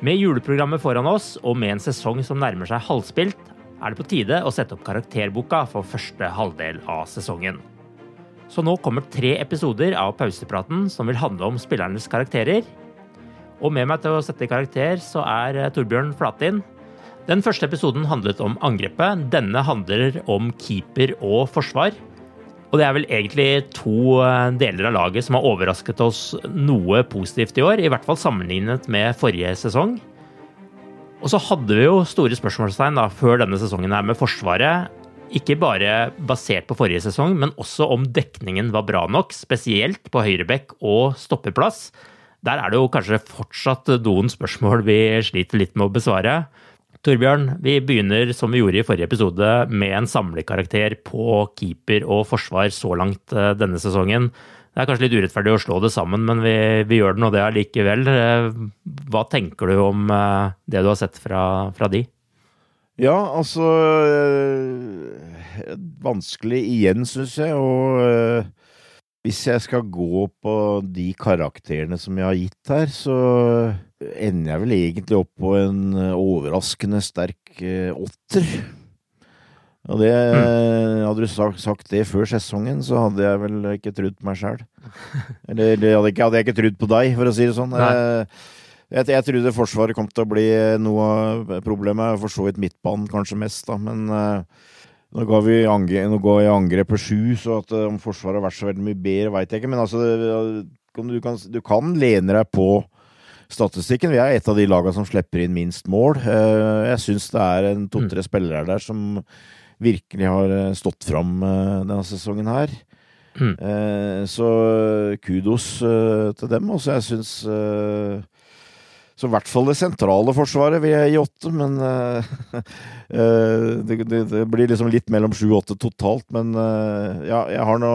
Med juleprogrammet foran oss, og med en sesong som nærmer seg halvspilt, er det på tide å sette opp karakterboka for første halvdel av sesongen. Så nå kommer tre episoder av Pausepraten som vil handle om spillernes karakterer. Og med meg til å sette karakter så er Torbjørn Flatin. Den første episoden handlet om angrepet. Denne handler om keeper og forsvar. Og det er vel egentlig to eh, deler av laget som har overrasket oss noe positivt i år. I hvert fall sammenlignet med forrige sesong. Og så hadde vi jo store spørsmålstegn da, før denne sesongen her med Forsvaret. Ikke bare basert på forrige sesong, men også om dekningen var bra nok. Spesielt på høyrebekk og stoppeplass. Der er det jo kanskje fortsatt noen spørsmål vi sliter litt med å besvare. Torbjørn, vi begynner som vi gjorde i forrige episode, med en samlekarakter på keeper og forsvar så langt eh, denne sesongen. Det er kanskje litt urettferdig å slå det sammen, men vi, vi gjør det nå det allikevel. Eh, Hva tenker du om eh, det du har sett fra, fra de? Ja, altså Vanskelig igjen, syns jeg. Og hvis jeg skal gå på de karakterene som jeg har gitt her, så ender jeg vel egentlig opp på en øh, overraskende sterk øh, åtter. Og det, Hadde du sagt, sagt det før sesongen, så hadde jeg vel ikke trodd meg sjæl. Eller hadde, ikke, hadde jeg ikke trodd på deg, for å si det sånn. Nei. Eh, Jeg, jeg trodde Forsvaret kom til å bli noe av problemet, for så vidt midtbanen kanskje mest, da. Men uh, nå ga vi angre, nå ga jeg angrep på sju, så at eh, om Forsvaret har vært så veldig mye bedre, veit jeg ikke. Men altså, du kan, du kan lene deg på statistikken. Vi er et av de lagene som slipper inn minst mål. Eh, Jeg syns det er en to-tre spillere der som virkelig har eh, stått fram eh, denne sesongen her. Mm. Så kudos til dem. Og så jeg syns så i hvert fall det sentrale forsvaret vil jeg gi åtte, men eh, det, det, det blir liksom litt mellom sju og åtte totalt. Men uh, ja, jeg har nå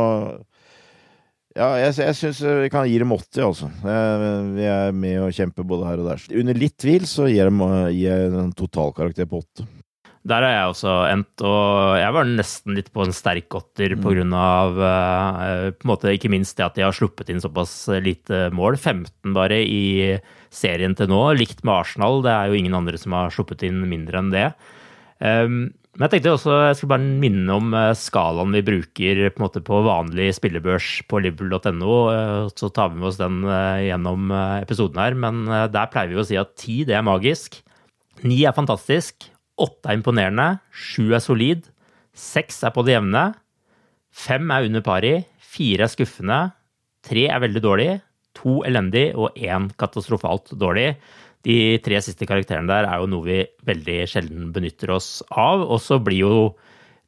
Ja, jeg, jeg syns vi kan gi dem 80, altså. Vi er med og kjemper både her og der. Under litt tvil så gir jeg, eh, en totalkarakter på 8. Der har jeg også endt, og jeg var nesten litt på en sterk åtter på grunn av eh, på en måte ikke minst det at de har sluppet inn såpass lite mål. 15 bare i serien til nå, likt med Arsenal. Det er jo ingen andre som har sluppet inn mindre enn det. Um, men jeg tenkte også, jeg skulle bare minne om eh, skalaen vi bruker på, måte på vanlig spillebørs på liverpool.no. eh, Så tar vi med oss den eh, gjennom episoden her. Men der pleier vi å si at ti, det er magisk. Ni er fantastisk. Åtte er imponerende. Sju er solid. Seks er på det jevne. Fem er under pari. Fire er skuffende. Tre er veldig dårlig. To elendig og én katastrofalt dårlig. De tre siste karakterene der er jo noe vi veldig sjelden benytter oss av. Og så blir jo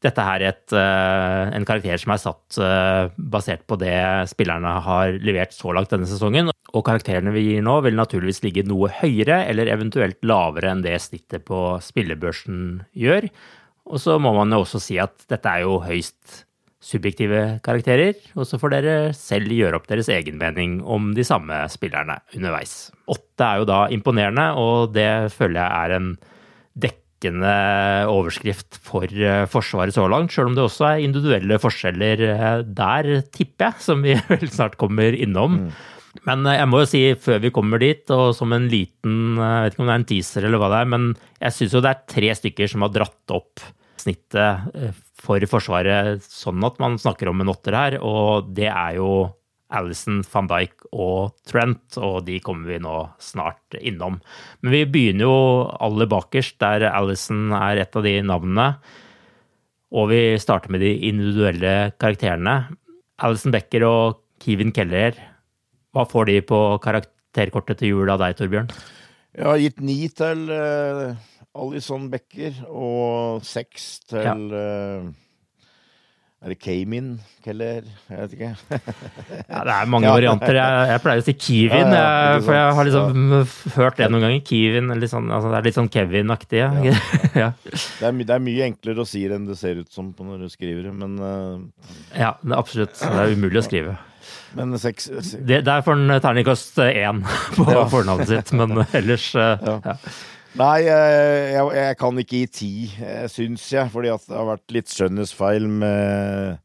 dette her et, eh, en karakter som er satt eh, basert på det spillerne har levert så langt denne sesongen. Og karakterene vi gir nå, vil naturligvis ligge noe høyere eller eventuelt lavere enn det snittet på spillebørsen gjør. Og så må man jo også si at dette er jo høyst subjektive karakterer, og så får dere selv gjøre opp deres egen mening om de samme spillerne underveis. Åtte er jo da imponerende, og det føler jeg er en dekkende overskrift for eh, Forsvaret så langt, sjøl om det også er individuelle forskjeller eh, der, tipper jeg, som vi vel snart kommer innom. Mm. Men eh, jeg må jo si, før vi kommer dit, og som en liten Jeg vet ikke om det er en teaser eller hva det er, men jeg syns jo det er tre stykker som har dratt opp snittet for Forsvaret sånn at man snakker om en åtter her, og det er jo Alison, van Dijk og Trent, og de kommer vi nå snart innom. Men vi begynner jo aller bakerst, der Alison er et av de navnene. Og vi starter med de individuelle karakterene. Alison Becker og Kevin Keller, hva får de på karakterkortet til jul av deg, Torbjørn? Jeg har gitt ni til uh Alison Becker og seks til ja. uh, er det Kamin Keller? Jeg vet ikke. ja, det er mange ja. varianter. Jeg, jeg, pleier å si Kivin, ja, jeg, for jeg har liksom hørt det noen ganger. Kivin, sånn, altså det er litt sånn Kevin-aktig. det, det, er mye enklere å si det enn det ser ut som når du skriver men uh... Ja, det er absolutt. Det er umulig å skrive. Men seks, seks. det, Der får en terningkast én på fornavnet sitt, men ellers uh, ja. Nei, jeg, jeg, kan ikke gi ti, syns jeg. Fordi at det har vært litt skjønnhetsfeil med,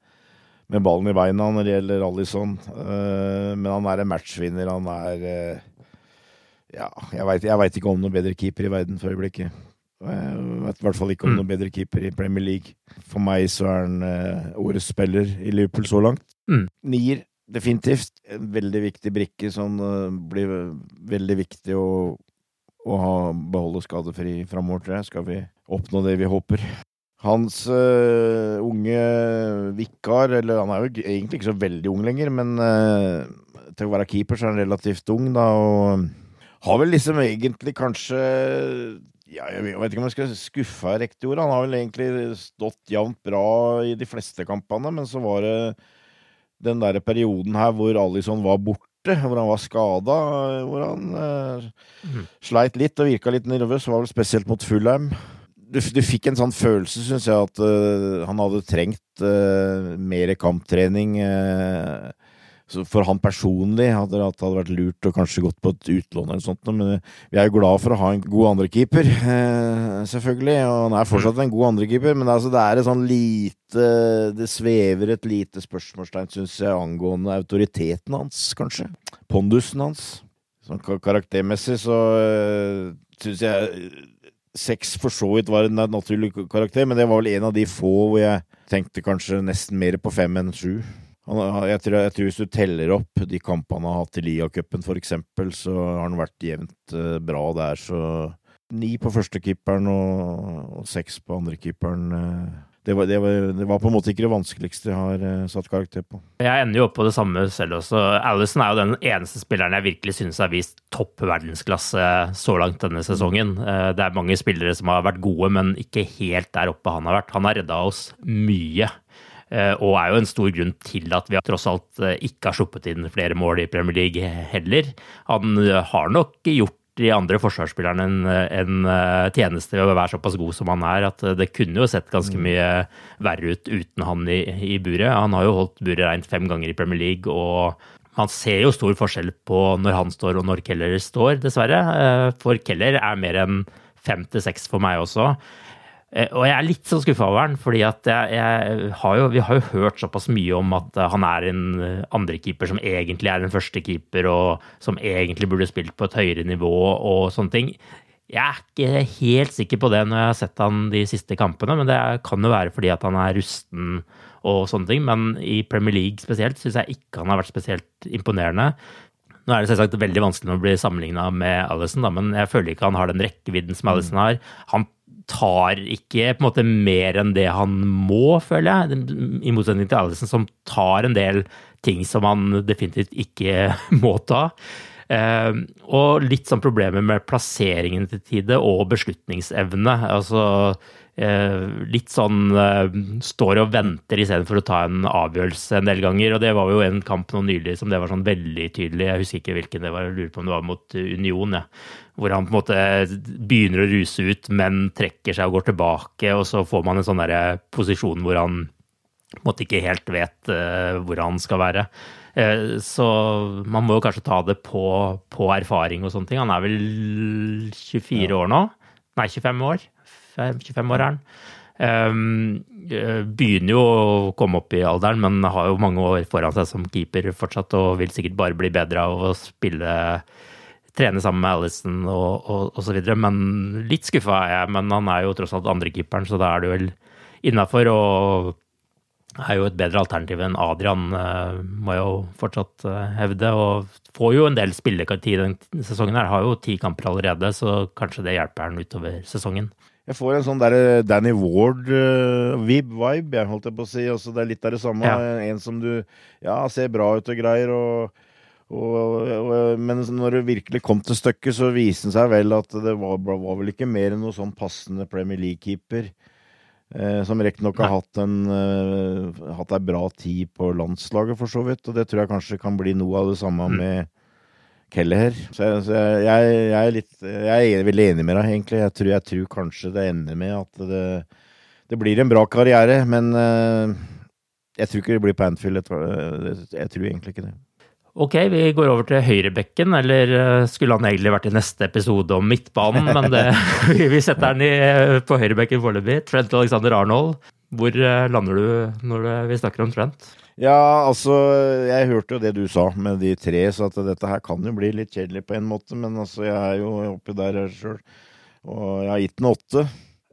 med ballen i beina når det gjelder Alison. Eh, men han er en matchvinner. Han er eh, Ja, jeg veit ikke om noen bedre keeper i verden for øyeblikket. Jeg vet i hvert fall ikke om mm. noen bedre keeper i Premier League. For meg så er han eh, årets spiller i Liverpool så langt. Mm. Nier, definitivt. En veldig viktig brikke som blir veldig viktig å å ha, beholde skadefri framover, tror jeg, skal vi oppnå det vi håper. Hans uh, unge vikar, eller han er jo egentlig ikke så veldig ung lenger, men uh, til å være keeper så er han relativt ung, da, og har vel liksom egentlig kanskje ja, jeg vet ikke om jeg skal skuffe er. Han har vel egentlig stått jevnt bra i de fleste kampene, men så var det den der perioden her hvor Alison var borte borte, hvor han var skada, hvor han eh, mm. sleit litt og virka litt nervøs. Var vel spesielt mot Fulheim. Du, du fikk en sånn følelse, syns jeg, at uh, han hadde trengt uh, mer kamptrening. Uh, for han personlig hadde det hadde vært lurt å kanskje gått på et utlån eller sånt, men vi er jo glad for å ha en god andrekeeper, eh, selvfølgelig. Og han er fortsatt en god andrekeeper, men altså, det er et sånn lite Det svever et lite spørsmålstegn, syns jeg, angående autoriteten hans, kanskje. Pondusen hans. Sånn karaktermessig så øh, syns jeg seks for så vidt var en naturlig karakter, men det var vel en av de få hvor jeg tenkte kanskje nesten mer på fem enn sju. Jeg tror, jeg tror, Hvis du teller opp de kampene han har hatt i Liacupen eksempel så har han vært jevnt uh, bra der. Så ni på førstekeeperen og, og seks på andrekeeperen. Uh, det, var, det, det var på en måte ikke det vanskeligste jeg har uh, satt karakter på. Jeg ender jo opp på det samme selv også. Allison er jo den eneste spilleren jeg virkelig synes har vist topp verdensklasse så langt denne sesongen. Det er mange spillere som har vært gode, men ikke helt der oppe han har vært. Han har redda oss mye. Eh, og er jo en stor grunn til at vi tross alt eh, ikke har sluppet inn flere mål i Premier League heller. Han eh, har nok gjort de andre forsvarsspillerne en, en tjeneste ved å være såpass god som han er, at det kunne jo sett ganske mm. mye verre ut uten han i, i buret. Han har jo holdt buret reint fem ganger i Premier League, og man ser jo stor forskjell på når han står og når Keller står, dessverre. For Keller er mer enn fem til seks for meg også. Eh, og jeg er litt så skuffa over han, fordi at jeg, jeg har jo, vi har jo hørt såpass mye om at eh, han er en eh, andrekeeper som egentlig er en førstekeeper, og som egentlig burde spilt på et høyere nivå og sånne ting. Jeg er ikke helt sikker på det når jeg har sett han de siste kampene, men det kan jo være fordi at han er rusten og sånne ting. Men i Premier League spesielt syns jeg ikke han har vært spesielt imponerende. Nå er det selvsagt veldig vanskelig å bli sammenligna med Alison, men jeg føler ikke han har den rekkevidden som Alison har. Han tar ikke på en måte mer enn det han må, føler jeg. I motsetning til Alison, som tar en del ting som han definitivt ikke må ta. Uh, og litt sånn problemer med plasseringen til tide og beslutningsevne. Altså uh, litt sånn uh, står og venter istedenfor å ta en avgjørelse en del ganger. Og det var jo en kamp nå nylig som det var sånn veldig tydelig. Jeg husker ikke hvilken det var, jeg lurer på om det var mot Union. Ja hvor han på en måte begynner å ruse ut, men trekker seg og går tilbake, og så får man en sånn der posisjon hvor han på en måte ikke helt vet uh, hvor han skal være. Uh, så man må jo kanskje ta det på, på, erfaring og sånne ting. Han er vel 24 ja. år nå? Nei, 25 år. 25 år er han. Um, begynner jo å komme opp i alderen, men har jo mange år foran seg som keeper fortsatt, og vil sikkert bare bli bedre av å spille trene sammen med Alison og, og, og, så videre. Men litt skuffa er jeg, men han er jo tross alt andrekeeperen, så da er det vel innafor. Og er jo et bedre alternativ enn Adrian, eh, må jeg jo fortsatt eh, hevde. Og får jo en del spilletid den sesongen her. Har jo ti kamper allerede, så kanskje det hjelper han utover sesongen. Jeg får en sånn der eh, Danny Ward-vibe, jeg holdt jeg på å si. Også det er litt av det samme. Ja. En som du ja, ser bra ut og greier. og og, og, men når det virkelig kom til stykket, så viste det seg vel at det var, var vel ikke mer enn noe sånn passende Premier League-keeper. Eh, som riktignok har hatt en eh, hatt ei bra tid på landslaget, for så vidt. Og det tror jeg kanskje kan bli noe av det samme mm. med Kelleher. Så, jeg, så jeg, jeg, er litt, jeg, er veldig enig med deg, egentlig. Jeg tror, tror kanskje det ender med at det, det blir en bra karriere. Men eh, jeg tror ikke det blir på Anfield. Jeg tror egentlig ikke det. Ok, vi går over til høyrebekken, eller eh, skulle han egentlig vært i neste episode om midtbanen, men det, vi setter den i, eh, på høyrebekken foreløpig. Trent Alexander Arnold. Hvor eh, lander du når vi snakker om Trent? Ja, altså, jeg hørte jo det du sa med de tre, så at dette her kan jo bli litt kjedelig på en måte, men altså, jeg er jo oppi der sjøl, og jeg har gitt den åtte.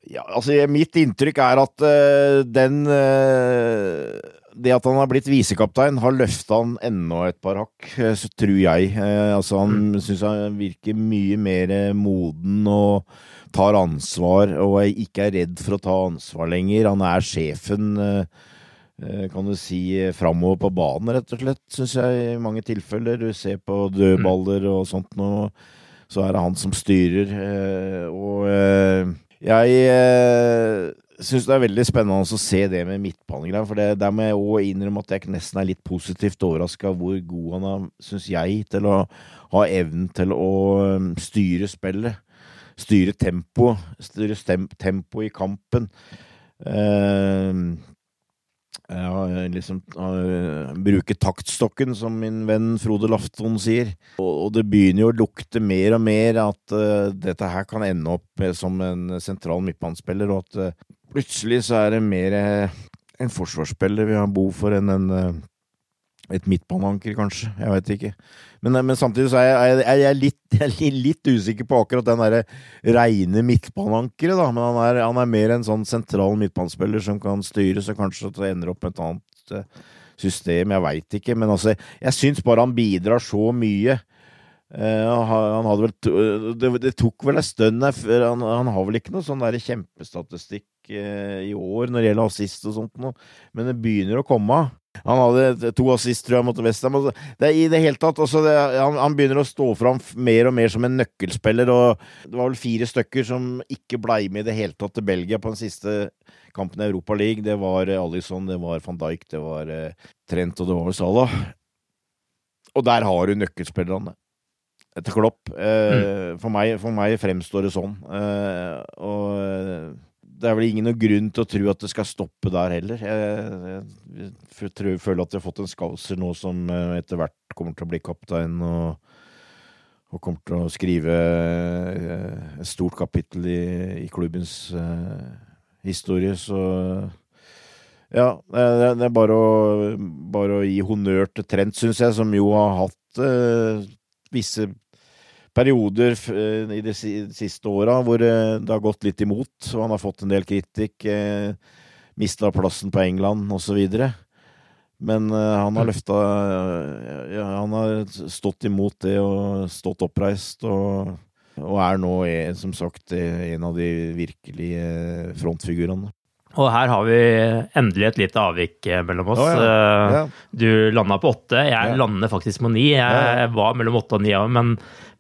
Ja, altså, mitt inntrykk er at uh, den uh, det at han har blitt visekaptein, har løfta han enda et par hakk, eh, så tror jeg. Eh, altså, han mm. syns han virker mye mer moden og tar ansvar, og ikke er redd for å ta ansvar lenger. Han er sjefen, eh, kan du si, framover på banen, rett og slett, syns jeg, i mange tilfeller. Du ser på dødballer og sånt nå, så er det han som styrer. Og jeg syns det er veldig spennende å se det med midtbanegreier. For det, der må jeg òg innrømme at jeg nesten er litt positivt overraska hvor god han er, syns jeg, til å ha evnen til å um, styre spillet. Styre tempo. Styre tempo i kampen. Uh, ja, liksom uh, taktstokken, som min venn Frode Lafton sier. Og, og, det begynner jo å lukte mer og mer at uh, dette her kan ende opp som en sentral midtbanespiller, og at uh, Plutselig så er det mer eh, en forsvarsspiller vi har behov for enn en, eh, et midtbaneanker, kanskje. Jeg veit ikke. Men, eh, men, samtidig så er jeg, jeg, jeg, litt, jeg er litt, usikker på akkurat den derre reine midtbaneankeret, da. Men han er, han er, mer en sånn sentral midtbanespiller som kan styre, så kanskje det ender opp med et annet system. Jeg veit ikke. Men altså, jeg syns bare han bidrar så mye. Uh, han hadde vel det, det, tok vel en stund han, han, har vel ikke noe sånn der kjempestatistikk uh, i år når det gjelder assist og sånt noe, men det begynner å komme. Han hadde to assist, tror jeg, mot Westham. Altså, det er i det hele tatt også det, han, han, begynner å stå fram mer og mer som en nøkkelspiller, og det var vel fire stykker som ikke blei med i det hele tatt til Belgia på den siste kampen i Europa League. Det var Alison, det var van Dijk, det var uh, Trent, og det var vel Salah. Og der har du nøkkelspillerne etter Klopp. Eh, mm. for, meg, for, meg, fremstår det sånn. Eh, og eh, det er vel ingen noen grunn til å tro at det skal stoppe der heller. Jeg, jeg, tror, føler at vi har fått en skauser nå som eh, etter hvert kommer til å bli kaptein og, og kommer til å skrive eh, et stort kapittel i, i klubbens uh, historie. Så ja, det, er bare å, bare å, gi honnør til Trent, syns jeg, som jo har hatt uh, visse perioder eh, i de siste åra hvor eh, det har gått litt imot, og han har fått en del kritikk. Eh, Mista plassen på England osv. Men han har mm. løfta ja, Han har stått imot det og stått oppreist, og, og er nå, som sagt, en av de virkelige frontfigurene. Og her har vi endelig et lite avvik mellom oss. Oh, ja. Ja. Du landa på åtte, jeg ja. lander faktisk på ni. Jeg var mellom åtte og ni men,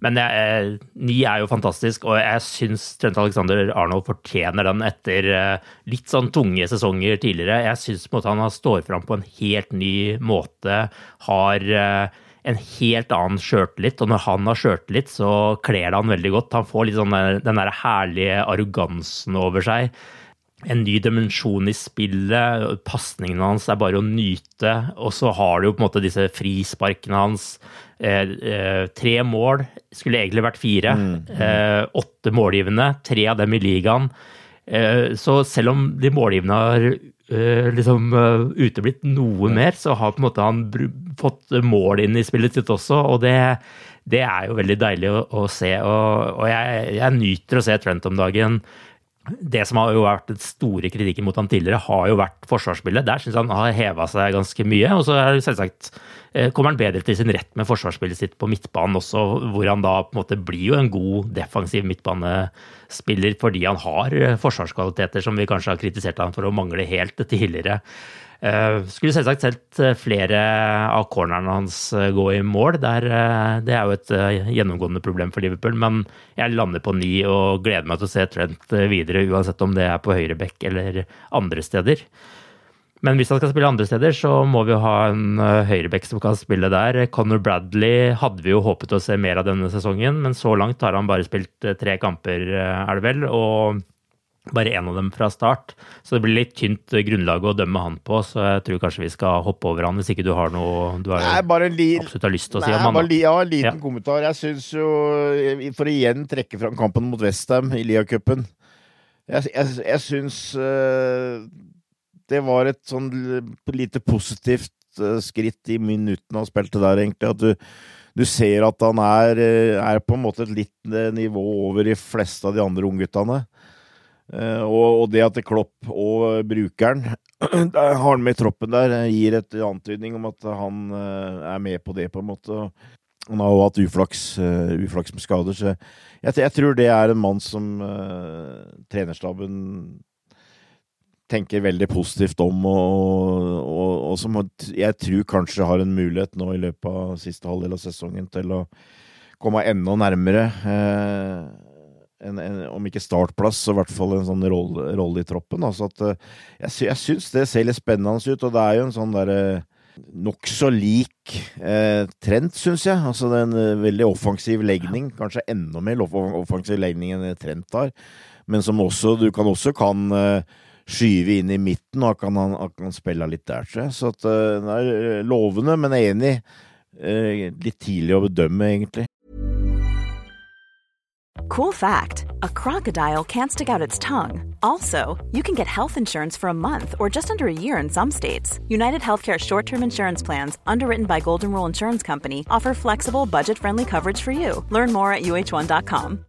men jeg, eh, ni er jo fantastisk. Og jeg syns Trent Alexander Arnold fortjener den etter eh, litt sånn tunge sesonger tidligere. Jeg syns han står fram på en helt ny måte. Har en helt annen sjøltillit, og når han har sjøltillit, så kler det han veldig godt. Han får litt sånn den der herlige arrogansen over seg en ny dimensjon i spillet. Pasningene hans er bare å nyte. Og så har du jo på en måte disse frisparkene hans. Eh, eh, tre mål skulle egentlig vært fire. Mm, mm. Eh, åtte målgivende, tre av dem i ligaen. Eh, så selv om de målgivende har eh, liksom uteblitt noe mer, så har på en måte han fått mål inn i spillet sitt også. og det det er jo veldig deilig å, å se. Og, og jeg, jeg, nyter å se Trent om dagen det som har jo vært den store kritikken mot han tidligere, har jo vært forsvarsspillet. Der syns han har heva seg ganske mye. Og så er det selvsagt kommer han bedre til sin rett med forsvarsspillet sitt på midtbanen også, hvor han da på en måte blir jo en god defensiv midtbanespiller fordi han har eh, forsvarskvaliteter som vi kanskje har kritisert han for å mangle helt tidligere. Uh, skulle selvsagt sett eh, flere av cornerne hans eh, gå i mål. Der, det er jo et gjennomgående problem for Liverpool, men jeg lander på ni og gleder meg til å se Trent videre, uansett om det er på høyre bekk eller andre steder. Men hvis han skal spille andre steder, så må vi ha en høyrebekk som kan spille der. Conor Bradley hadde vi jo håpet å se mer av denne sesongen, men så langt har han bare spilt tre kamper, er det vel. og bare én av dem fra start. Så det blir litt tynt grunnlag å dømme han på, så jeg tror kanskje vi skal hoppe over han hvis ikke du har noe du har nei, bare li... absolutt har lyst til å si om han. Ja, en liten ja. kommentar. Jeg syns jo, for å igjen trekke fram kampen mot Westham i Lia-cupen Jeg, jeg, jeg syns uh, det var et sånn lite positivt uh, skritt i minuttene han spilte der, egentlig. At du, du ser at han er, eh, er, på en måte et litt nivå over de fleste av de andre ungguttene. Og, og, det at Klopp og brukeren har han med i troppen der, gir et antydning om at han er med på det, på en måte. Han har jo hatt uflaks, uflaks med skader, så jeg, jeg, tror det er en mann som trenerstaben tenker veldig positivt om, og, og, og, som jeg tror kanskje har en mulighet nå i løpet av siste halvdel av sesongen til å komme enda nærmere. Eh, en, en, om ikke startplass, så i hvert fall en sånn rolle, rolle i troppen. Altså at, jeg, jeg, jeg syns det ser litt spennende ut, og det er jo en sånn derre nokså lik eh, trend, syns jeg. Altså det er en eh, veldig offensiv legning, kanskje enda mer offensiv legning enn Trent har, men som også, du kan også kan eh, skyve inn i midten, og kan han kan spille litt der, tror. Så at, eh, det er lovende, men. Eh, litt tidlig å bedømme, egentlig. Cool fact a crocodile can't stick out its tongue. Also, you can get health insurance for a month or just under a year in some states. United Healthcare short term insurance plans, underwritten by Golden Rule Insurance Company, offer flexible, budget friendly coverage for you. Learn more at uh1.com.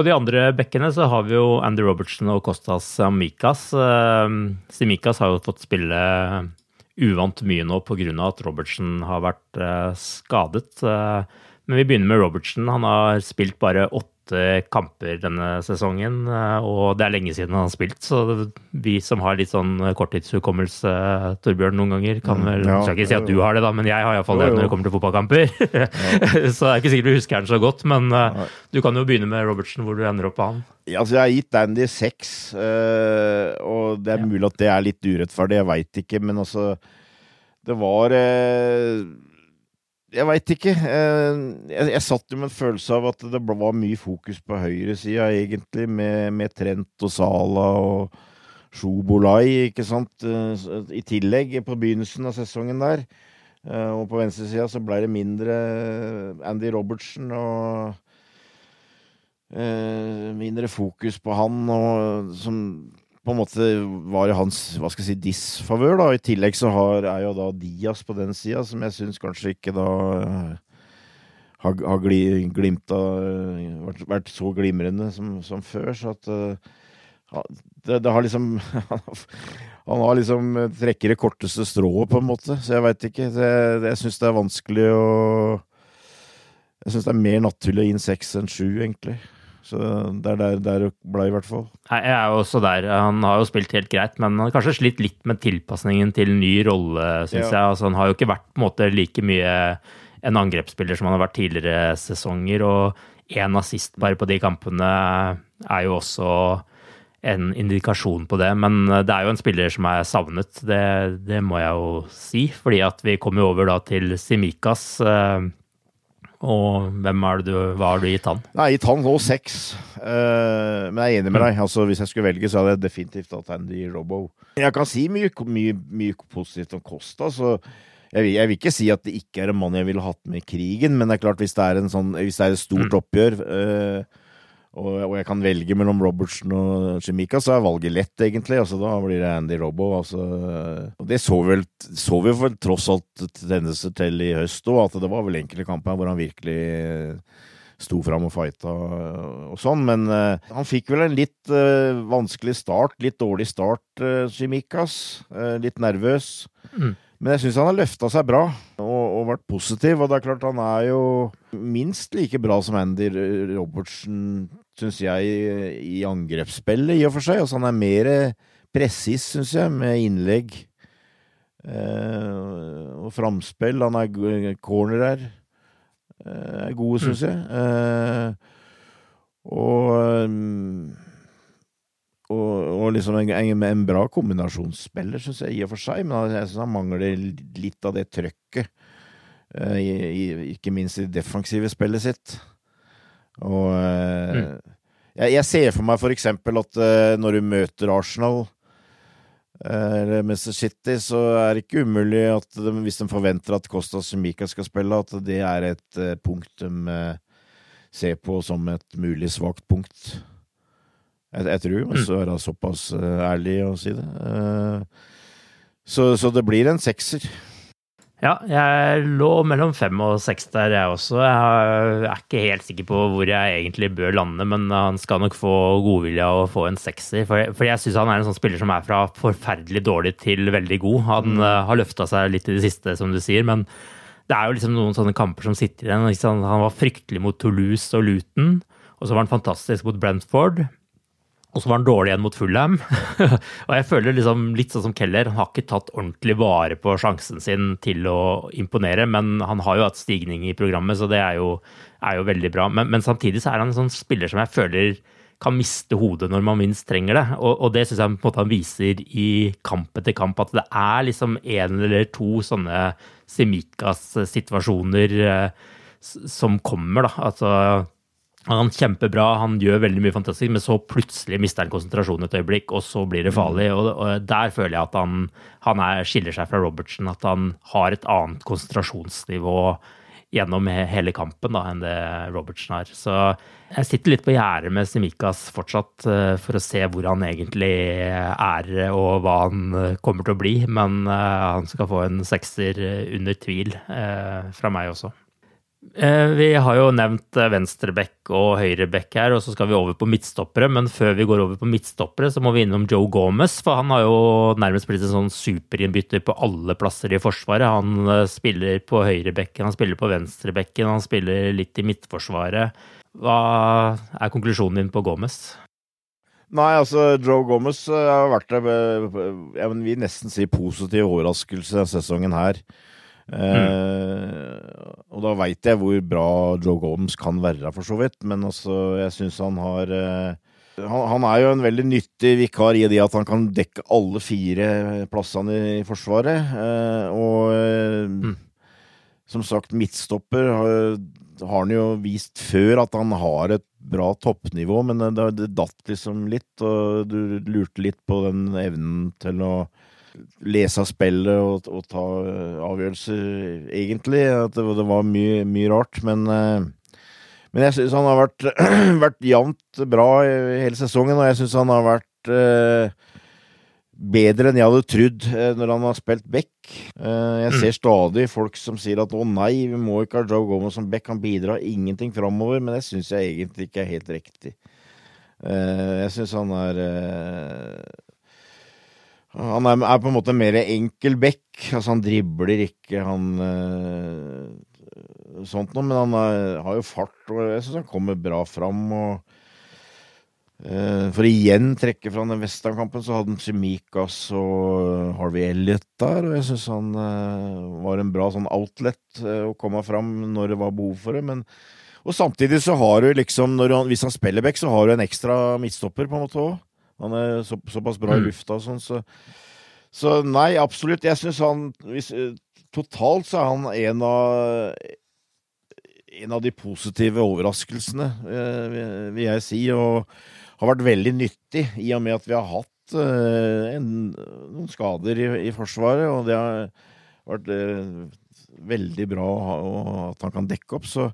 På de andre bekkene så har vi jo Andy Robertson og Kostas Samikas. Simikas har jo fått spille uvant mye nå pga. at Robertson har vært uh, skadet. Uh, men vi begynner med Robertson. Han har spilt bare åtte åtte kamper denne sesongen, eh, og det er lenge siden han har spilt. Så vi som har litt sånn korttidshukommelse, Torbjørn, noen ganger kan vel Ja, skal ikke si at du har det, da, men jeg har iallfall det når det kommer til fotballkamper. så det er ikke sikkert du husker den så godt, men eh, du kan jo begynne med Robertsen, hvor du ender opp på han. Ja, Altså, jeg har gitt Dandy seks, eh, og det er mulig at det er litt urettferdig, jeg veit ikke, men altså Det var eh, Jeg veit ikke. Eh, jeg, jeg satt jo med en følelse av at det var mye fokus på høyresida, egentlig, med, med Trent og Sala og Sjobolai, ikke sant, eh, i tillegg på begynnelsen av sesongen der. Eh, og på venstresida så ble det mindre Andy Robertsen og mindre fokus på han, og som på en måte var i hans hva skal jeg si, disfavør. da. I tillegg så har, er jo da Diaz på den sida, som jeg syns kanskje ikke da eh, har, har gli, glimta eh, vært, vært så glimrende som, som før. Så at eh, ja, det, det har liksom Han har liksom trekker det korteste strået, på en måte. Så jeg veit ikke. Det, det, jeg syns det er vanskelig å Jeg syns det er mer naturlig å gi en seks enn sju, egentlig. Så det er der, der det ble, i hvert fall. Nei, Jeg er jo også der. Han har jo spilt helt greit, men han har kanskje slitt litt med tilpasningen til ny rolle, syns Ja. jeg. Altså, han har jo ikke vært på en måte like mye en angrepsspiller som han har vært tidligere sesonger. Og én assist bare på de kampene er jo også en indikasjon på det. Men det er jo en spiller som er savnet, det, det må jeg jo si. Fordi at vi kommer over da til Simikas. eh, Og hvem er det du, hva har du gitt han? Nei, gitt han nå seks. Uh, men jeg er enig med deg. Altså, hvis jeg skulle velge, så hadde jeg definitivt hatt Andy Robbo. Jeg kan si mye, mye, mye positivt om Costa, så jeg vil, jeg vil ikke si at det ikke er en mann jeg ville hatt med i krigen, men det er klart, hvis det er, en sånn, hvis det er et stort oppgjør, eh, og, og jeg kan velge mellom Robertsen og Chimica, så er valget lett, egentlig. Altså, da blir det Andy Robbo. Altså, og det så, vel, så vi vel tross alt tendenser til i høst òg, at det var vel enkelte kamper hvor han virkelig sto fram og fighta og sånn, men uh, han fikk vel en litt uh, vanskelig start, litt dårlig start, uh, Chimikas. Eh, litt nervøs. Mm. Men jeg syns han har løfta seg bra og, og vært positiv, og det er klart han er jo minst like bra som Andy Robertsen, syns jeg, i angrepsspillet, i og for seg. Altså han er mer presis, syns jeg, med innlegg eh, og framspill. Han er corner her. eh, er gode, syns jeg. Eh, og um, og, og liksom en, en, en bra kombinasjonsspiller, syns jeg, i og for seg. Men jeg syns han mangler litt av det trøkket. eh, i, i, ikke minst i det defensive spillet sitt. Og mm. jeg, jeg ser for meg for eksempel at eh, når du møter Arsenal eh, eller Manchester City, så er det ikke umulig at de, hvis de forventer at Kostas Mika skal spille, at det er et eh, punkt de eh, ser på som et mulig svakt punkt. Jeg, jeg tror vi må være såpass eh, ærlig å si det. Eh, så, så det blir en sekser. Ja, jeg lå mellom fem og seks der, jeg også. Jeg er ikke helt sikker på hvor jeg egentlig bør lande, men han skal nok få godvilje av å få en sekser. For, for jeg syns han er en sånn spiller som er fra forferdelig dårlig til veldig god. Han eh, har løfta seg litt i det siste, som du sier, men det er jo liksom noen sånne kamper som sitter igjen. Han var fryktelig mot Toulouse og Luton, og så var han fantastisk mot Brentford. Og så var han dårlig igjen mot Fulham. og jeg føler liksom litt sånn som Keller, han har ikke tatt ordentlig vare på sjansen sin til å imponere, men han har jo hatt stigning i programmet, så det er jo, er jo veldig bra. Men, men samtidig så er han en sånn spiller som jeg føler kan miste hodet når man minst trenger det. Og, og det syns jeg på en måte han viser i kamp etter kamp, at det er liksom en eller to sånne Simikas-situasjoner eh, som kommer, da. Altså han kjemper bra, han gjør veldig mye fantastisk, men så plutselig mister han konsentrasjonen et øyeblikk, og så blir det farlig. Og, og der føler jeg at han, han er, skiller seg fra Robertsen, at han har et annet konsentrasjonsnivå gjennom he- hele kampen da, enn det Robertsen har. Så jeg sitter litt på gjerdet med Simikas fortsatt eh, for å se hvor han egentlig er og hva han eh, kommer til å bli, men eh, han skal få en sekser under tvil fra meg også. Eh, Vi har jo nevnt venstreback og høyreback her, og så skal vi over på midtstoppere. Men før vi går over på midtstoppere, så må vi innom Joe Gomez. For han har jo nærmest blitt en sånn superinnbytter på alle plasser i Forsvaret. Han eh, spiller på høyrebekken, han spiller på venstrebekken, han spiller litt i midtforsvaret. Hva er konklusjonen din på Gomez? Nei, altså, Joe Gomez eh, har vært jeg vil nesten si positiv overraskelse denne sesongen her. Eh, og da veit jeg hvor bra Joe Gomes kan være, for så vidt. Men altså, jeg syns han har eh, han, han, er jo en veldig nyttig vikar i det at han kan dekke alle fire plassene i Forsvaret. Eh, og eh, mm. som sagt, midtstopper har, har, han jo vist før at han har et bra toppnivå, men det, det datt liksom litt, og du lurte litt på den evnen til å lese spillet og, og ta eh, avgjørelser, egentlig. At det, det var mye, mye, rart. Men, eh, men jeg syns han har vært, vært jevnt bra hele sesongen, og jeg syns han har vært eh, bedre enn jeg hadde trodd eh, når han har spilt back. Jeg ser mm. stadig folk som sier at å nei, vi må ikke ha Joe Gomez som back, han bidrar ingenting framover, men det syns jeg egentlig ikke er helt riktig. Jeg syns han er han er, er, på en måte mer enkel back. Altså, han dribler ikke, han øh, Sånt noe, men han er, har jo fart, og jeg syns han kommer bra fram. og øh, For igjen trekke fra den Western-kampen, så hadde han Simikas og Harvey Elliot der, og jeg syns han øh, var en bra sånn outlet å komme fram når det var behov for det. men og samtidig så har du liksom, han, hvis han spiller back, så har du en ekstra midtstopper på en måte òg. Han er så, såpass bra i mm. lufta og sånn, så, så nei, absolutt. Jeg syns han hvis, Totalt så er han en av en av de positive overraskelsene, eh, vil jeg si, og har vært veldig nyttig i og med at vi har hatt eh, en, noen skader i, i, Forsvaret, og det har vært eh, veldig bra at han kan dekke opp. Så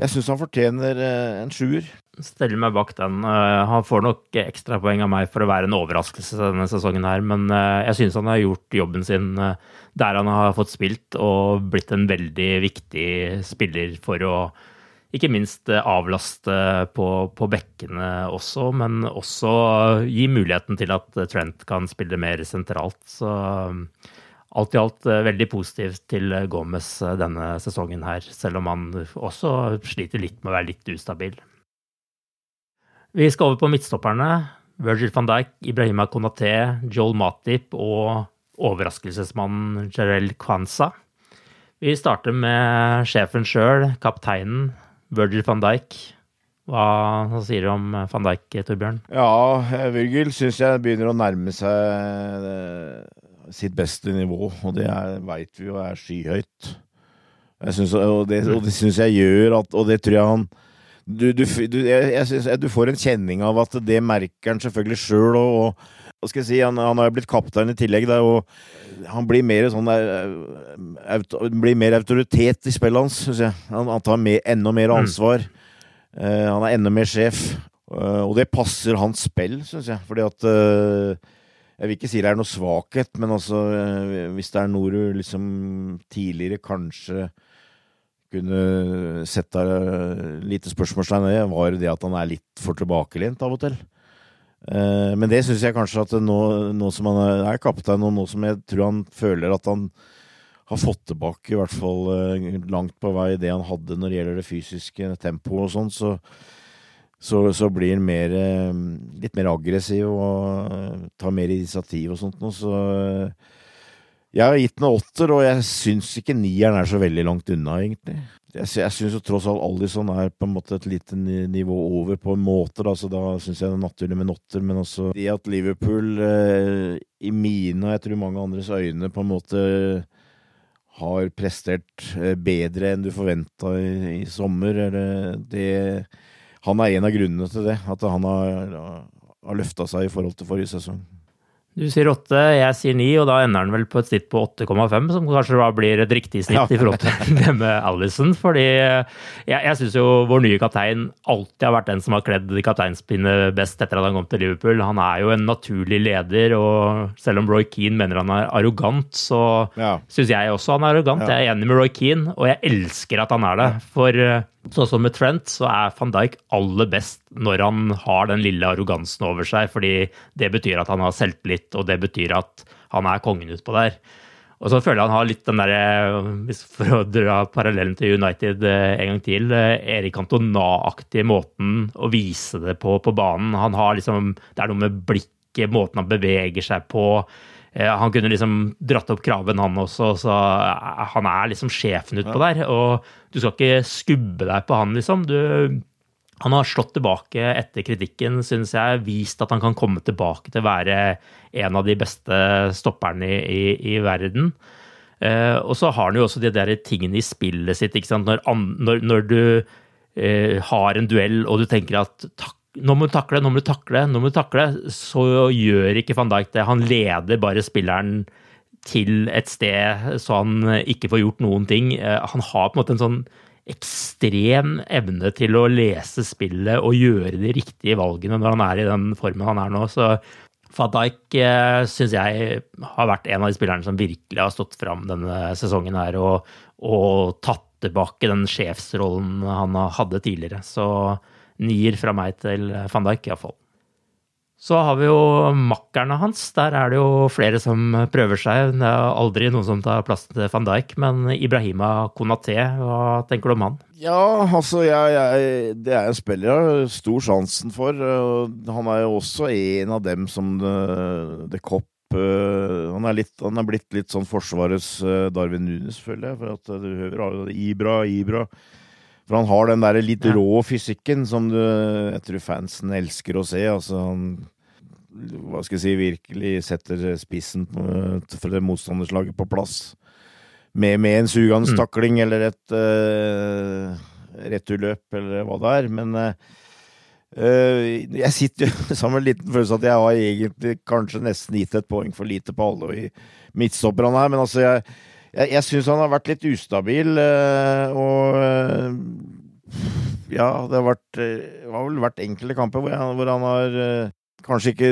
jeg syns han fortjener eh, en sjuer. Steller meg bak den. Eh, han får nok ekstrapoeng av meg for å være en overraskelse denne sesongen her, men eh, jeg syns han har gjort jobben sin der han har fått spilt, og blitt en veldig viktig spiller for å ikke minst avlaste på, på bekkene også, men også gi muligheten til at Trent kan spille mer sentralt. Så alt i alt eh, veldig positivt til eh, Gomez eh, denne sesongen her, selv om han også sliter litt med å være litt ustabil. Vi skal over på midtstopperne. Virgil van Dijk, Ibrahima Konaté, Joel Matip og overraskelsesmannen Jarel Kwanza. Vi starter med sjefen sjøl, kapteinen Virgil van Dijk. Hva sier du om van Dijk, Torbjørn? Ja, Virgil syns jeg begynner å nærme seg sitt beste nivå, og det veit vi jo er skyhøyt. Jeg synes, og det, og det syns jeg gjør at Og det tror jeg han Du, du, du, jeg, synes, du får en kjenning av at det merker han selvfølgelig sjøl, og, og skal jeg si, han, han har blitt kaptein i tillegg, da, og han blir mer sånn auto, blir mer autoritet i spillet hans, syns jeg. Han, han tar med, enda mer mm. ansvar. Mm. Uh, han er enda mer sjef. Uh, og det passer hans spill, syns jeg. Fordi at uh, jeg vil ikke si det er noe svakhet, men altså eh, hvis det er noe du liksom tidligere kanskje kunne sette lite spørsmålstegn ved, var det at han er litt for tilbakelent av og til. Eh, men det syns jeg kanskje at nå, nå, som han er kaptein, og nå som jeg tror han føler at han har fått tilbake i hvert fall eh, langt på vei det han hadde når det gjelder det fysiske tempoet og sånn, så, så, så blir han mer, eh, litt mer aggressiv og eh, tar mer initiativ og sånt noe. Så eh, jeg har gitt den en åtter, og jeg syns ikke nieren er så veldig langt unna, egentlig. Jeg, jeg syns jo tross alt Alison er på en måte et lite nivå over, på en måte, da, da syns jeg det er naturlig med en åtter. Men også det at Liverpool, eh, i mine og jeg tror mange andres øyne, på en måte har prestert bedre enn du forventa i, i, sommer, det han er en av grunnene til det. At han har, har løfta seg i forhold til forrige sesong. Du sier åtte, jeg sier ni, og da ender han vel på et snitt på 8,5, som kanskje da blir et riktig snitt ja. i forhold til det med Alison. Fordi jeg, jeg syns jo vår nye kaptein alltid har vært den som har kledd kapteinspinnet best etter at han kom til Liverpool. Han er jo en naturlig leder, og selv om Roy Keane mener han er arrogant, så ja. syns jeg også han er arrogant. Ja. Jeg er enig med Roy Keane, og jeg elsker at han er det. For Sånn som med Trent, så er van Dijk aller best når han har den lille arrogansen over seg, fordi det betyr at han har selvtillit, og det betyr at han er kongen utpå der. Og så føler jeg han har litt den derre, for å dra parallellen til United en gang til, Erik Antona-aktige måten å vise det på på banen. Han har liksom Det er noe med blikket, måten han beveger seg på. Han kunne liksom dratt opp kraven, han også. så Han er liksom sjefen utpå der. Og du skal ikke skubbe deg på han, liksom. Du han har slått tilbake etter kritikken, synes jeg. Vist at han kan komme tilbake til å være en av de beste stopperne i, i, i verden. Eh, og så har han jo også de der tingene i spillet sitt. Når, når, når, du eh, har en duell og du tenker at tak, nå må du takle, nå må du takle, nå må du takle, så gjør ikke van Dijk det. Han leder bare spilleren til et sted så han ikke får gjort noen ting. Eh, han har på en måte en sånn ekstrem evne til å lese spillet og gjøre de riktige valgene når han er i den formen han er nå. Så van Dijk eh, syns jeg har vært en av de spillerne som virkelig har stått fram denne sesongen her og, og tatt tilbake den sjefsrollen han hadde tidligere. Så nier fra meg til van Dijk, iallfall. Så har vi jo makkerne hans. Der er det jo flere som prøver seg. Det er aldri noen som tar plassen til van Dijk, men Ibrahima Konaté, hva tenker du om han? Ja, altså jeg, jeg, det er en spiller jeg har stor sjansen for. Han er jo også en av dem som det, Cop kopp han er, litt, han er blitt litt sånn Forsvarets eh, Darwin Nunes, føler jeg. For at du hører Ibra, Ibra. For han har den der litt rå fysikken som du, jeg tror fansen elsker å se. Altså, han hva skal jeg si, virkelig setter spissen for det motstanderslaget på plass. Med, med en sugende mm. takling eller et uh, returløp eller hva det er. Men uh, jeg sitter jo sammen med en liten følelse at jeg har egentlig kanskje nesten gitt et poeng for lite på alle i midtstopperne her. Men altså, jeg jeg, jeg syns han har vært litt ustabil, eh, og eh, ja, det har, vært, det eh, har vel vært enkelte kamper hvor, han, hvor han har kanskje ikke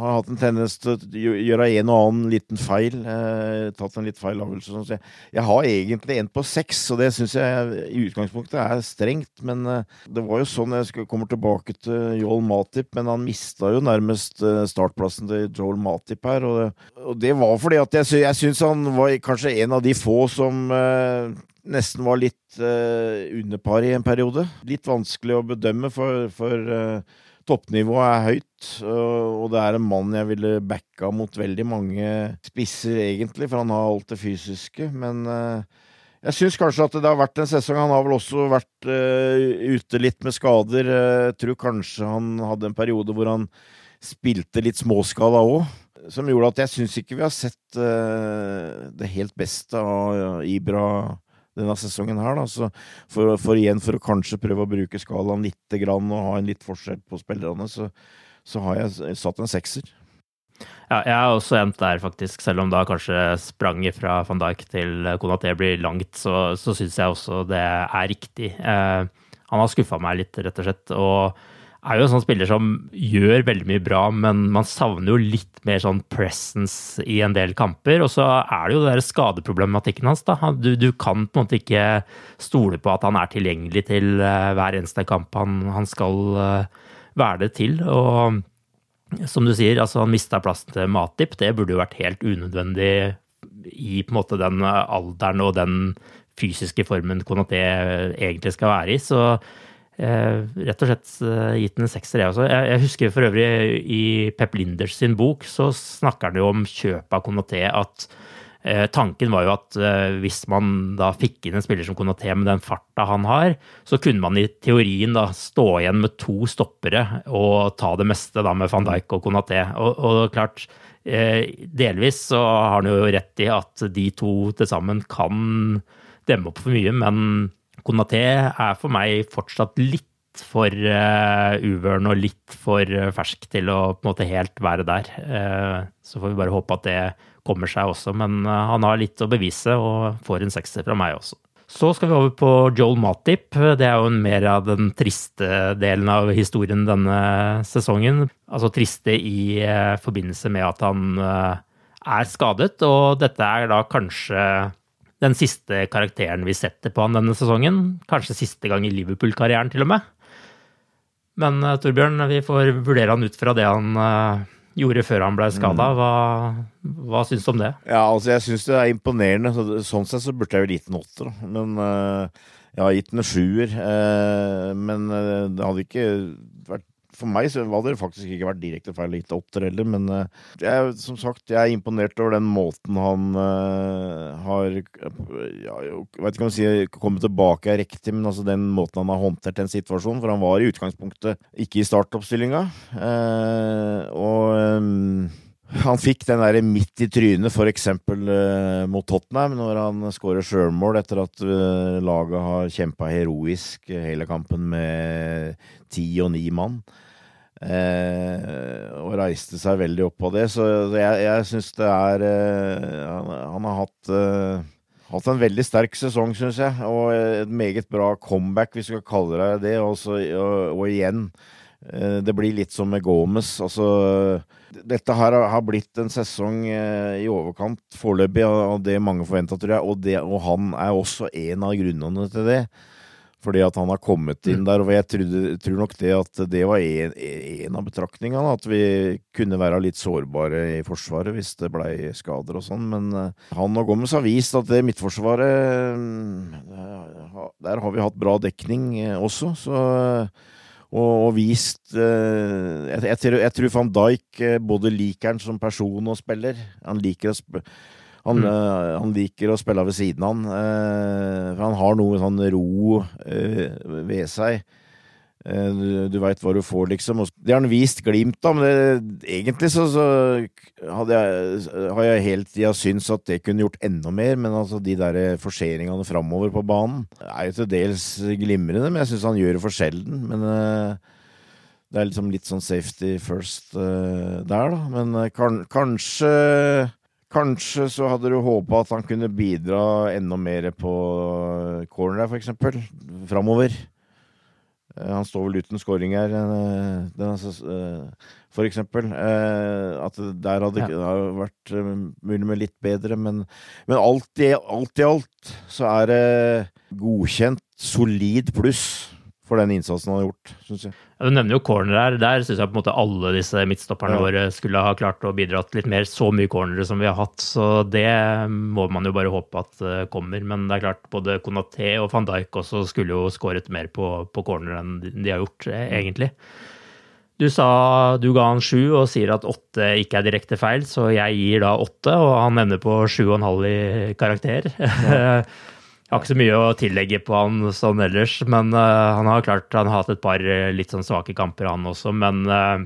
har hatt en tendens til å gjøre en og annen liten feil. Eh, tatt en litt feil avgjørelse. Sånn. Jeg, har egentlig en på seks, og det syns jeg i utgangspunktet er strengt. Men eh, det var jo sånn jeg kommer tilbake til Joel Matip, men han mista jo nærmest startplassen til Joel Matip her. Og og det var fordi at jeg, jeg syns han var kanskje en av de få som eh, nesten var litt eh, under par i en periode. Litt vanskelig å bedømme for, for eh, toppnivået er høyt, og det er en mann jeg ville backa mot veldig mange spisser, egentlig, for han har alt det fysiske. Men uh, jeg syns kanskje at det har vært en sesong. Han har vel også vært uh, ute litt med skader. Jeg tror kanskje han hadde en periode hvor han spilte litt småskala òg. Som gjorde at jeg syns ikke vi har sett det helt beste av Ibra denne sesongen her. Da. Så for, for, igjen, for å kanskje prøve å bruke skalaen litt grann, og ha en litt forskjell på spillerne, så, så har jeg satt en sekser. Ja, jeg er også endt der, faktisk. Selv om da kanskje spranget fra van Dijk til Konaté blir langt, så, så syns jeg også det er riktig. Eh, han har skuffa meg litt, rett og slett. og er jo en sånn spiller som gjør veldig mye bra, men man savner jo litt mer sånn presence i en del kamper. Og så er det jo den skadeproblematikken hans. da. Du, du, kan på en måte ikke stole på at han er tilgjengelig til uh, hver eneste kamp han, han skal uh, være det til. Og som du sier, altså han mista plassen til Matip. Det burde jo vært helt unødvendig i på en måte den alderen og den fysiske formen Konaté egentlig skal være i. så Eh, rett og slett eh, gitt den en sekser, jeg også. Jeg, jeg, husker for øvrig i Pep Linders sin bok så snakker han jo om kjøpet av Konaté at eh, tanken var jo at eh, hvis man da fikk inn en spiller som Konaté med den farta han har, så kunne man i teorien da stå igjen med to stoppere og ta det meste da med van Dijk og Konaté. Og, og klart, eh, delvis så har han jo rett i at de to til sammen kan demme opp for mye, men Konaté er for meg fortsatt litt for uh, uvøren og litt for uh, fersk til å på en måte helt være der. Uh, så får vi bare håpe at det kommer seg også, men han har litt å bevise og får en sekser fra meg også. Så skal vi over på Joel Matip. Det er jo mer av den triste delen av historien denne sesongen. Altså triste i forbindelse med at han er skadet, og dette er da kanskje den siste karakteren vi setter på han denne sesongen. Kanskje siste gang i Liverpool-karrieren, til og med. Men uh, Torbjørn, vi får vurdere han ut fra det han uh, gjorde før han ble skada. Mm. Hva, hva syns du om det? Ja, altså jeg syns det er imponerende. Sånn sett så burde jeg vel gitt en åtter. Men uh, jeg har gitt den en sjuer. Uh, men det hadde ikke vært For meg så hadde det faktisk ikke vært direkte feil å åtter heller, men jeg, som sagt, jeg er imponert over den måten han har ja, Jeg vet ikke om jeg sier kommet tilbake er riktig, men altså den måten han har håndtert den situasjonen. For han var i utgangspunktet ikke i startoppstillinga. og um, han fikk den der midt i trynet, f.eks. Uh, mot Tottenham, når han skårer sjølmål etter at uh, laget har kjempa heroisk hele kampen med ti og ni mann. Uh, og reiste seg veldig opp på det. Så jeg, jeg syns det er han, han, har hatt, hatt en veldig sterk sesong, syns jeg. Og et meget bra comeback, hvis vi skal kalle det det. Også, og, og igjen, det blir litt som med Gomez. Altså dette her har blitt en sesong i overkant foreløpig av det mange forventa, tror jeg. Og, det, og, han er også en av grunnene til det. Fordi at han har kommet inn der. Og jeg trodde, tror nok det at det var en, en av betraktningene. At vi kunne være litt sårbare i Forsvaret hvis det blei skader og sånn. Men han og Gomez har vist at det Midtforsvaret Der har vi hatt bra dekning også. Så og, og vist jeg, jeg, tror, jeg, tror van Dijk både liker han som person og spiller. Han liker å, han, mm. uh, han liker å spille ved siden av han. for han har noe sånn ro ved seg. Du, du veit hva du får, liksom. Det har han vist glimt av, men det, egentlig så, så jeg, har jeg hele tida syntes at det kunne gjort enda mer. Men altså de der forseringene framover på banen er jo til dels glimrende, men jeg syns han gjør det for sjelden. Men det er liksom litt sånn safety first der, da. Men kan, kanskje Kanskje så hadde du håpa at han kunne bidra enda mer på corner, for eksempel, framover. Han står vel uten scoring her, for eksempel. At der hadde det ja. vært mulig med litt bedre, men, men alt, i, alt, i, alt så er det godkjent, solid pluss for den innsatsen han har gjort, syns jeg. Ja, du nevner jo corner her. Der syns jeg på en måte alle disse midtstopperne ja. våre skulle ha klart å bidra litt mer. Så mye cornere som vi har hatt, så det må man jo bare håpe at uh, kommer. Men det er klart, både Konaté og van Dijk også skulle jo skåret mer på, på corner enn de, de har gjort, eh, egentlig. Du sa du ga han sju og sier at åtte ikke er direkte feil, så jeg gir da åtte, og han ender på sju og en halv i karakter. Ja. Jeg har ikke så mye å tillegge på han sånn ellers, men uh, han har klart han har hatt et par uh, litt sånn svake kamper, han også. Men uh,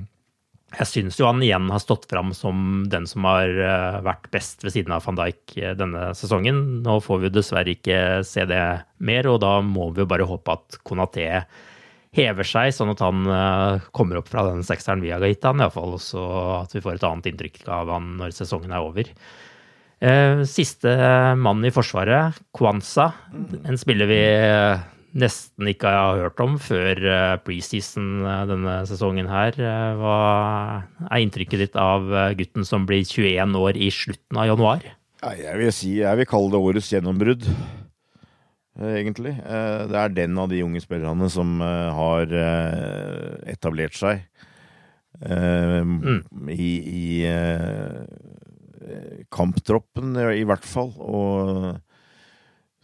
jeg syns jo han igjen har stått fram som den som har vært best ved siden av van Dijk denne sesongen. Nå får vi jo dessverre ikke se det mer, og da må vi jo bare håpe at Konaté hever seg, sånn at han kommer opp fra den sekseren vi har gitt han, iallfall. Og så at vi får et annet inntrykk av han når sesongen er over. Eh, siste mann i Forsvaret, Kwanza. En spiller vi nesten ikke har hørt om før eh, preseason eh, denne sesongen her. Hva er inntrykket ditt av gutten som blir 21 år i slutten av januar? Jeg vil si, jeg vil kalle det årets gjennombrudd, egentlig. Det er den av de unge spillerne som har etablert seg mm. i, i kamptroppen, i hvert fall. Og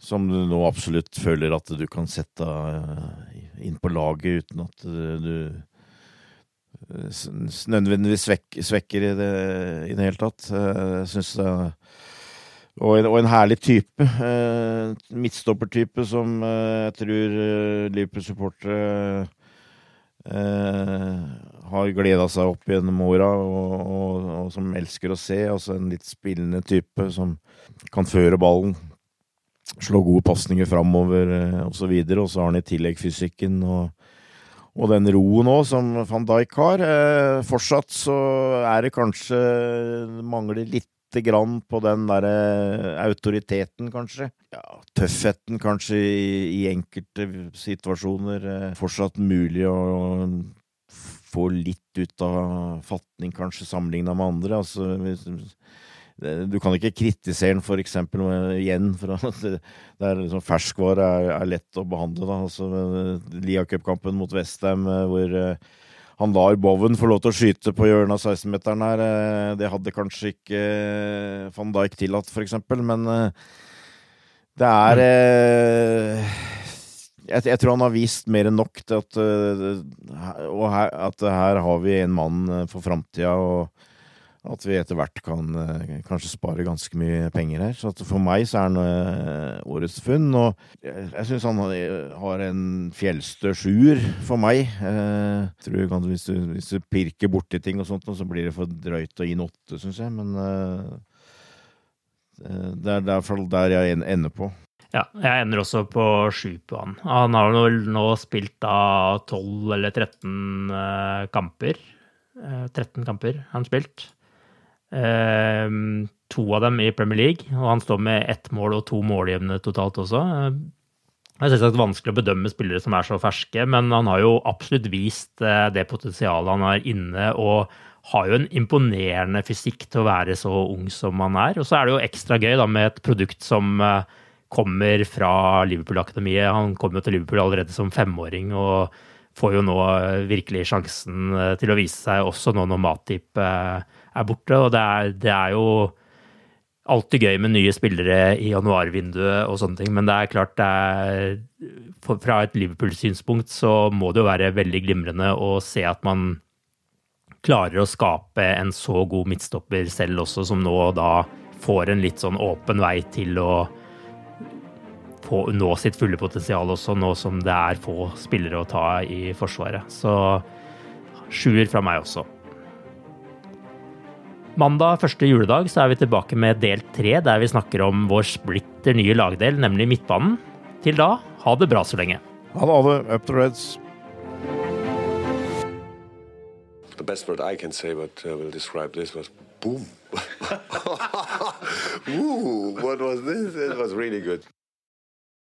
som du nå absolutt føler at du kan sette eh, inn på laget uten at du nødvendigvis nødvendigvis svekker i det i det hele tatt. Eh, jeg syns og en, og en, herlig type. midtstoppertype som jeg tror Liverpool-supportere eh, har gleda seg opp gjennom åra, og, og, og, som elsker å se. Altså en litt spillende type som kan føre ballen, slå gode pasninger framover eh, osv. Og, så og så har han i tillegg fysikken og, og den roen òg, som van Dijk har. Eh, fortsatt så er det kanskje mangler litt grann på den derre autoriteten, kanskje. Ja, tøffheten, kanskje, i, i, enkelte situasjoner. Eh, fortsatt mulig å få litt ut av fatning, kanskje, sammenligna med andre. Altså, du kan ikke kritisere den for eksempel igjen for at det er liksom ferskvare er, er, lett å behandle. da, altså Lia Cup-kampen mot Westham hvor han lar Bowen få lov til å skyte på hjørnet av 16-meteren her. Eh, det hadde kanskje ikke eh, van Dijk tillatt, for eksempel, men eh, det er jeg, jeg, tror han har vist mer enn nok til at, her, at her har vi en mann for framtida. Og at vi etter hvert kan uh, kanskje spare ganske mye penger her. Så for meg så er han årets funn. Og jeg, jeg syns han har en fjellstø sjuer for meg. Uh, tror kan, hvis, du, hvis, du, pirker borti ting og sånt, så blir det for drøyt å gi en åtte, syns jeg. Men det er derfor der jeg ender på. Ja, jeg ender også på sju på han. Han har nå, spilt da 12 eller 13 kamper. 13 kamper har han spilt. Ehm, to av dem i Premier League, og han står med ett mål og to måljevne totalt også. Det er selvsagt vanskelig å bedømme spillere som er så ferske, men han har jo absolutt vist eh, det potensialet han har inne, og har jo en imponerende fysikk til å være så ung som han er. Og så er det jo ekstra gøy da med et produkt som eh, kommer fra Liverpool-akademiet. Han kom jo til Liverpool allerede som femåring og får jo nå eh, virkelig sjansen til å vise seg også nå når Matip er borte. Og det er, det er jo alltid gøy med nye spillere i januarvinduet og sånne ting, men det er klart det er Fra et Liverpool-synspunkt så må det jo være veldig glimrende å se at man klarer å skape en så god midtstopper selv også, som nå da får en litt sånn åpen vei til å få, nå sitt fulle potensial også, nå som det er få spillere å ta i Forsvaret. Så sjuer fra meg også. Mandag første juledag så er vi tilbake med del tre, der vi snakker om vår splitter nye lagdel, nemlig midtbanen. Til da, ha det bra så lenge. Ha det, ha det. Up to Reds. The best word I can say what uh, will describe this was boom. Ooh, what was this? It was really good.